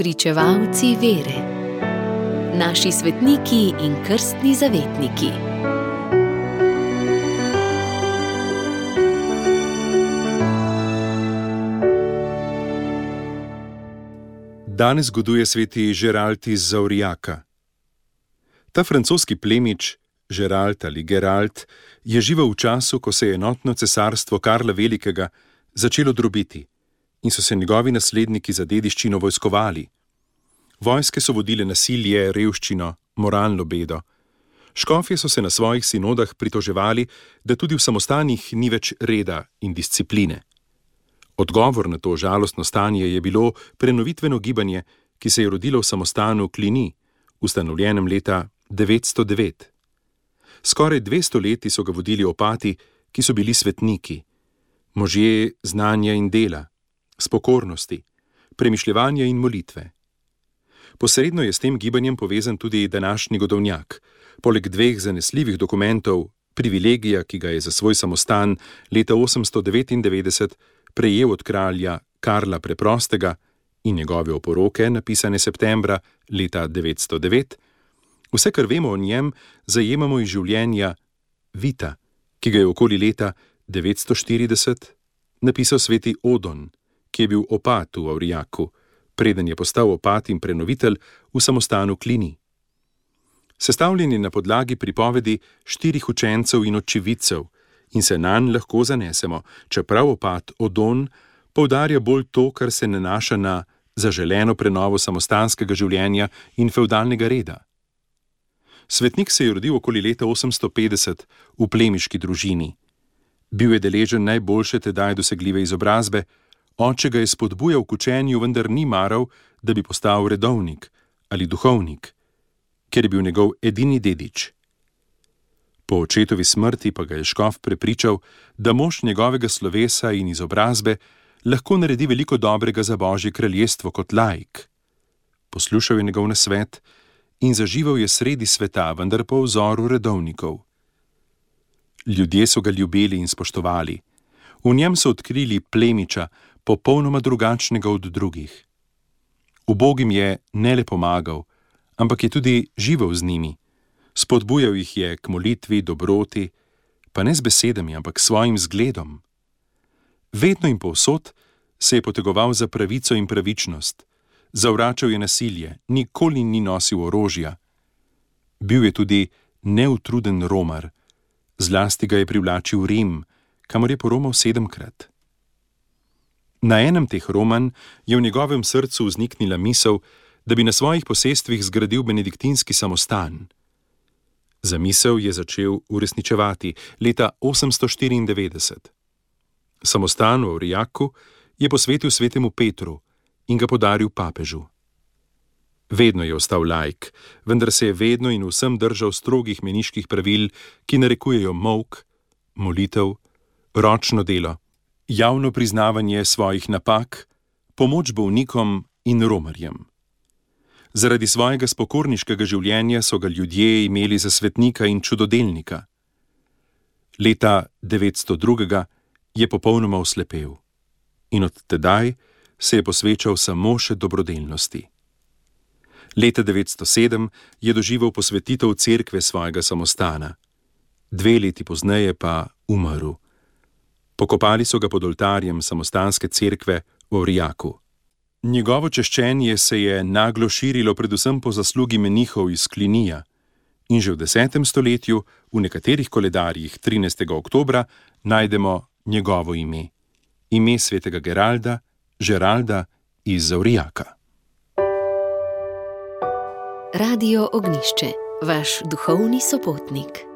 Pričevalci vere, naši svetniki in krstni zavetniki. Danes zgoduje sveti Žeralt iz Zaurijaka. Ta francoski plemič, Žeralt ali Geralt, je živel v času, ko se je enotno cesarstvo Karla Velikega začelo drobiti in so se njegovi nasledniki za dediščino vojskovali. Vojske so vodile nasilje, revščino, moralno bedo. Škofje so se na svojih sinodah pritoževali, da tudi v samostanih ni več reda in discipline. Odgovor na to žalostno stanje je bilo prenovitveno gibanje, ki se je rodilo v samostanu Klini, ustanovljenem leta 909. Skoraj 200 leti so ga vodili opati, ki so bili svetniki, možje znanja in dela, spokornosti, premišljevanja in molitve. Posredno je s tem gibanjem povezan tudi današnji godovnjak, poleg dveh zanesljivih dokumentov, privilegija, ki ga je za svoj samostan leta 899 prejel od kralja Karla Preprostega in njegove oporoke, napisane septembra leta 909. Vse, kar vemo o njem, zajemamo iz življenja Vita, ki ga je okoli leta 940 napisal sveti Odon ki je bil opat v Avrijaku, preden je postal opat in prenovitelj v samostanu Klini. Sestavljen je na podlagi pripovedi štirih učencev in očividcev in se na nj lahko zanesemo, čeprav opat Odon poudarja bolj to, kar se nanaša na zaželeno prenovo samostanskega življenja in feudalnega reda. Svetnik se je rodil okoli leta 850 v plemiški družini. Bil je deležen najboljše tedaj dosegljive izobrazbe, Oče ga je spodbujal k učenju, vendar ni maral, da bi postal redovnik ali duhovnik, ker je bil njegov edini dedič. Po očetovi smrti pa ga je Škof prepričal, da mož njegovega slovesa in izobrazbe lahko naredi veliko dobrega za Božje kraljestvo kot laik. Poslušal je njegov nasvet in zaživel je sredi sveta, vendar po vzoru redovnikov. Ljudje so ga ljubili in spoštovali. V njem so odkrili plemiča, popolnoma drugačnega od drugih. Ubogim je ne le pomagal, ampak je tudi živel z njimi, spodbujal jih je k molitvi, dobroti, pa ne z besedami, ampak s svojim zgledom. Vedno in povsod se je potegoval za pravico in pravičnost, zavračal je nasilje, nikoli ni nosil orožja. Bil je tudi neutruden romar, zlasti ga je privlačil Rim, kamor je poromal sedemkrat. Na enem teh roman je v njegovem srcu vzniknila misel, da bi na svojih posestvih zgradil benediktinski samostan. Zamisel je začel uresničevati leta 894. Samostan v Rijaku je posvetil svetemu Petru in ga podaril papežu. Vedno je ostal laik, vendar se je vedno in vsem držal strogih meniških pravil, ki narekujejo mok, molitev, ročno delo javno priznavanje svojih napak, pomoč bolnikom in romarjem. Zaradi svojega spokorniškega življenja so ga ljudje imeli za svetnika in čudodelnika. Leta 902. je popolnoma oslepel in od tedaj se je posvečal samo še dobrodelnosti. Leta 907 je doživel posvetitev cerkve svojega samostana, dve leti pozneje pa umrl. Pokopali so ga pod oltarjem samostanske cerkve v Rijaku. Njegovo češčenje se je naglo širilo predvsem po zaslugi menihov iz Klinija in že v desetem stoletju v nekaterih koledarjih 13. oktobra najdemo njegovo ime, ime svetega Geralda, Žeralda iz Zaurijaka. Radio Ognišče, vaš duhovni sopotnik.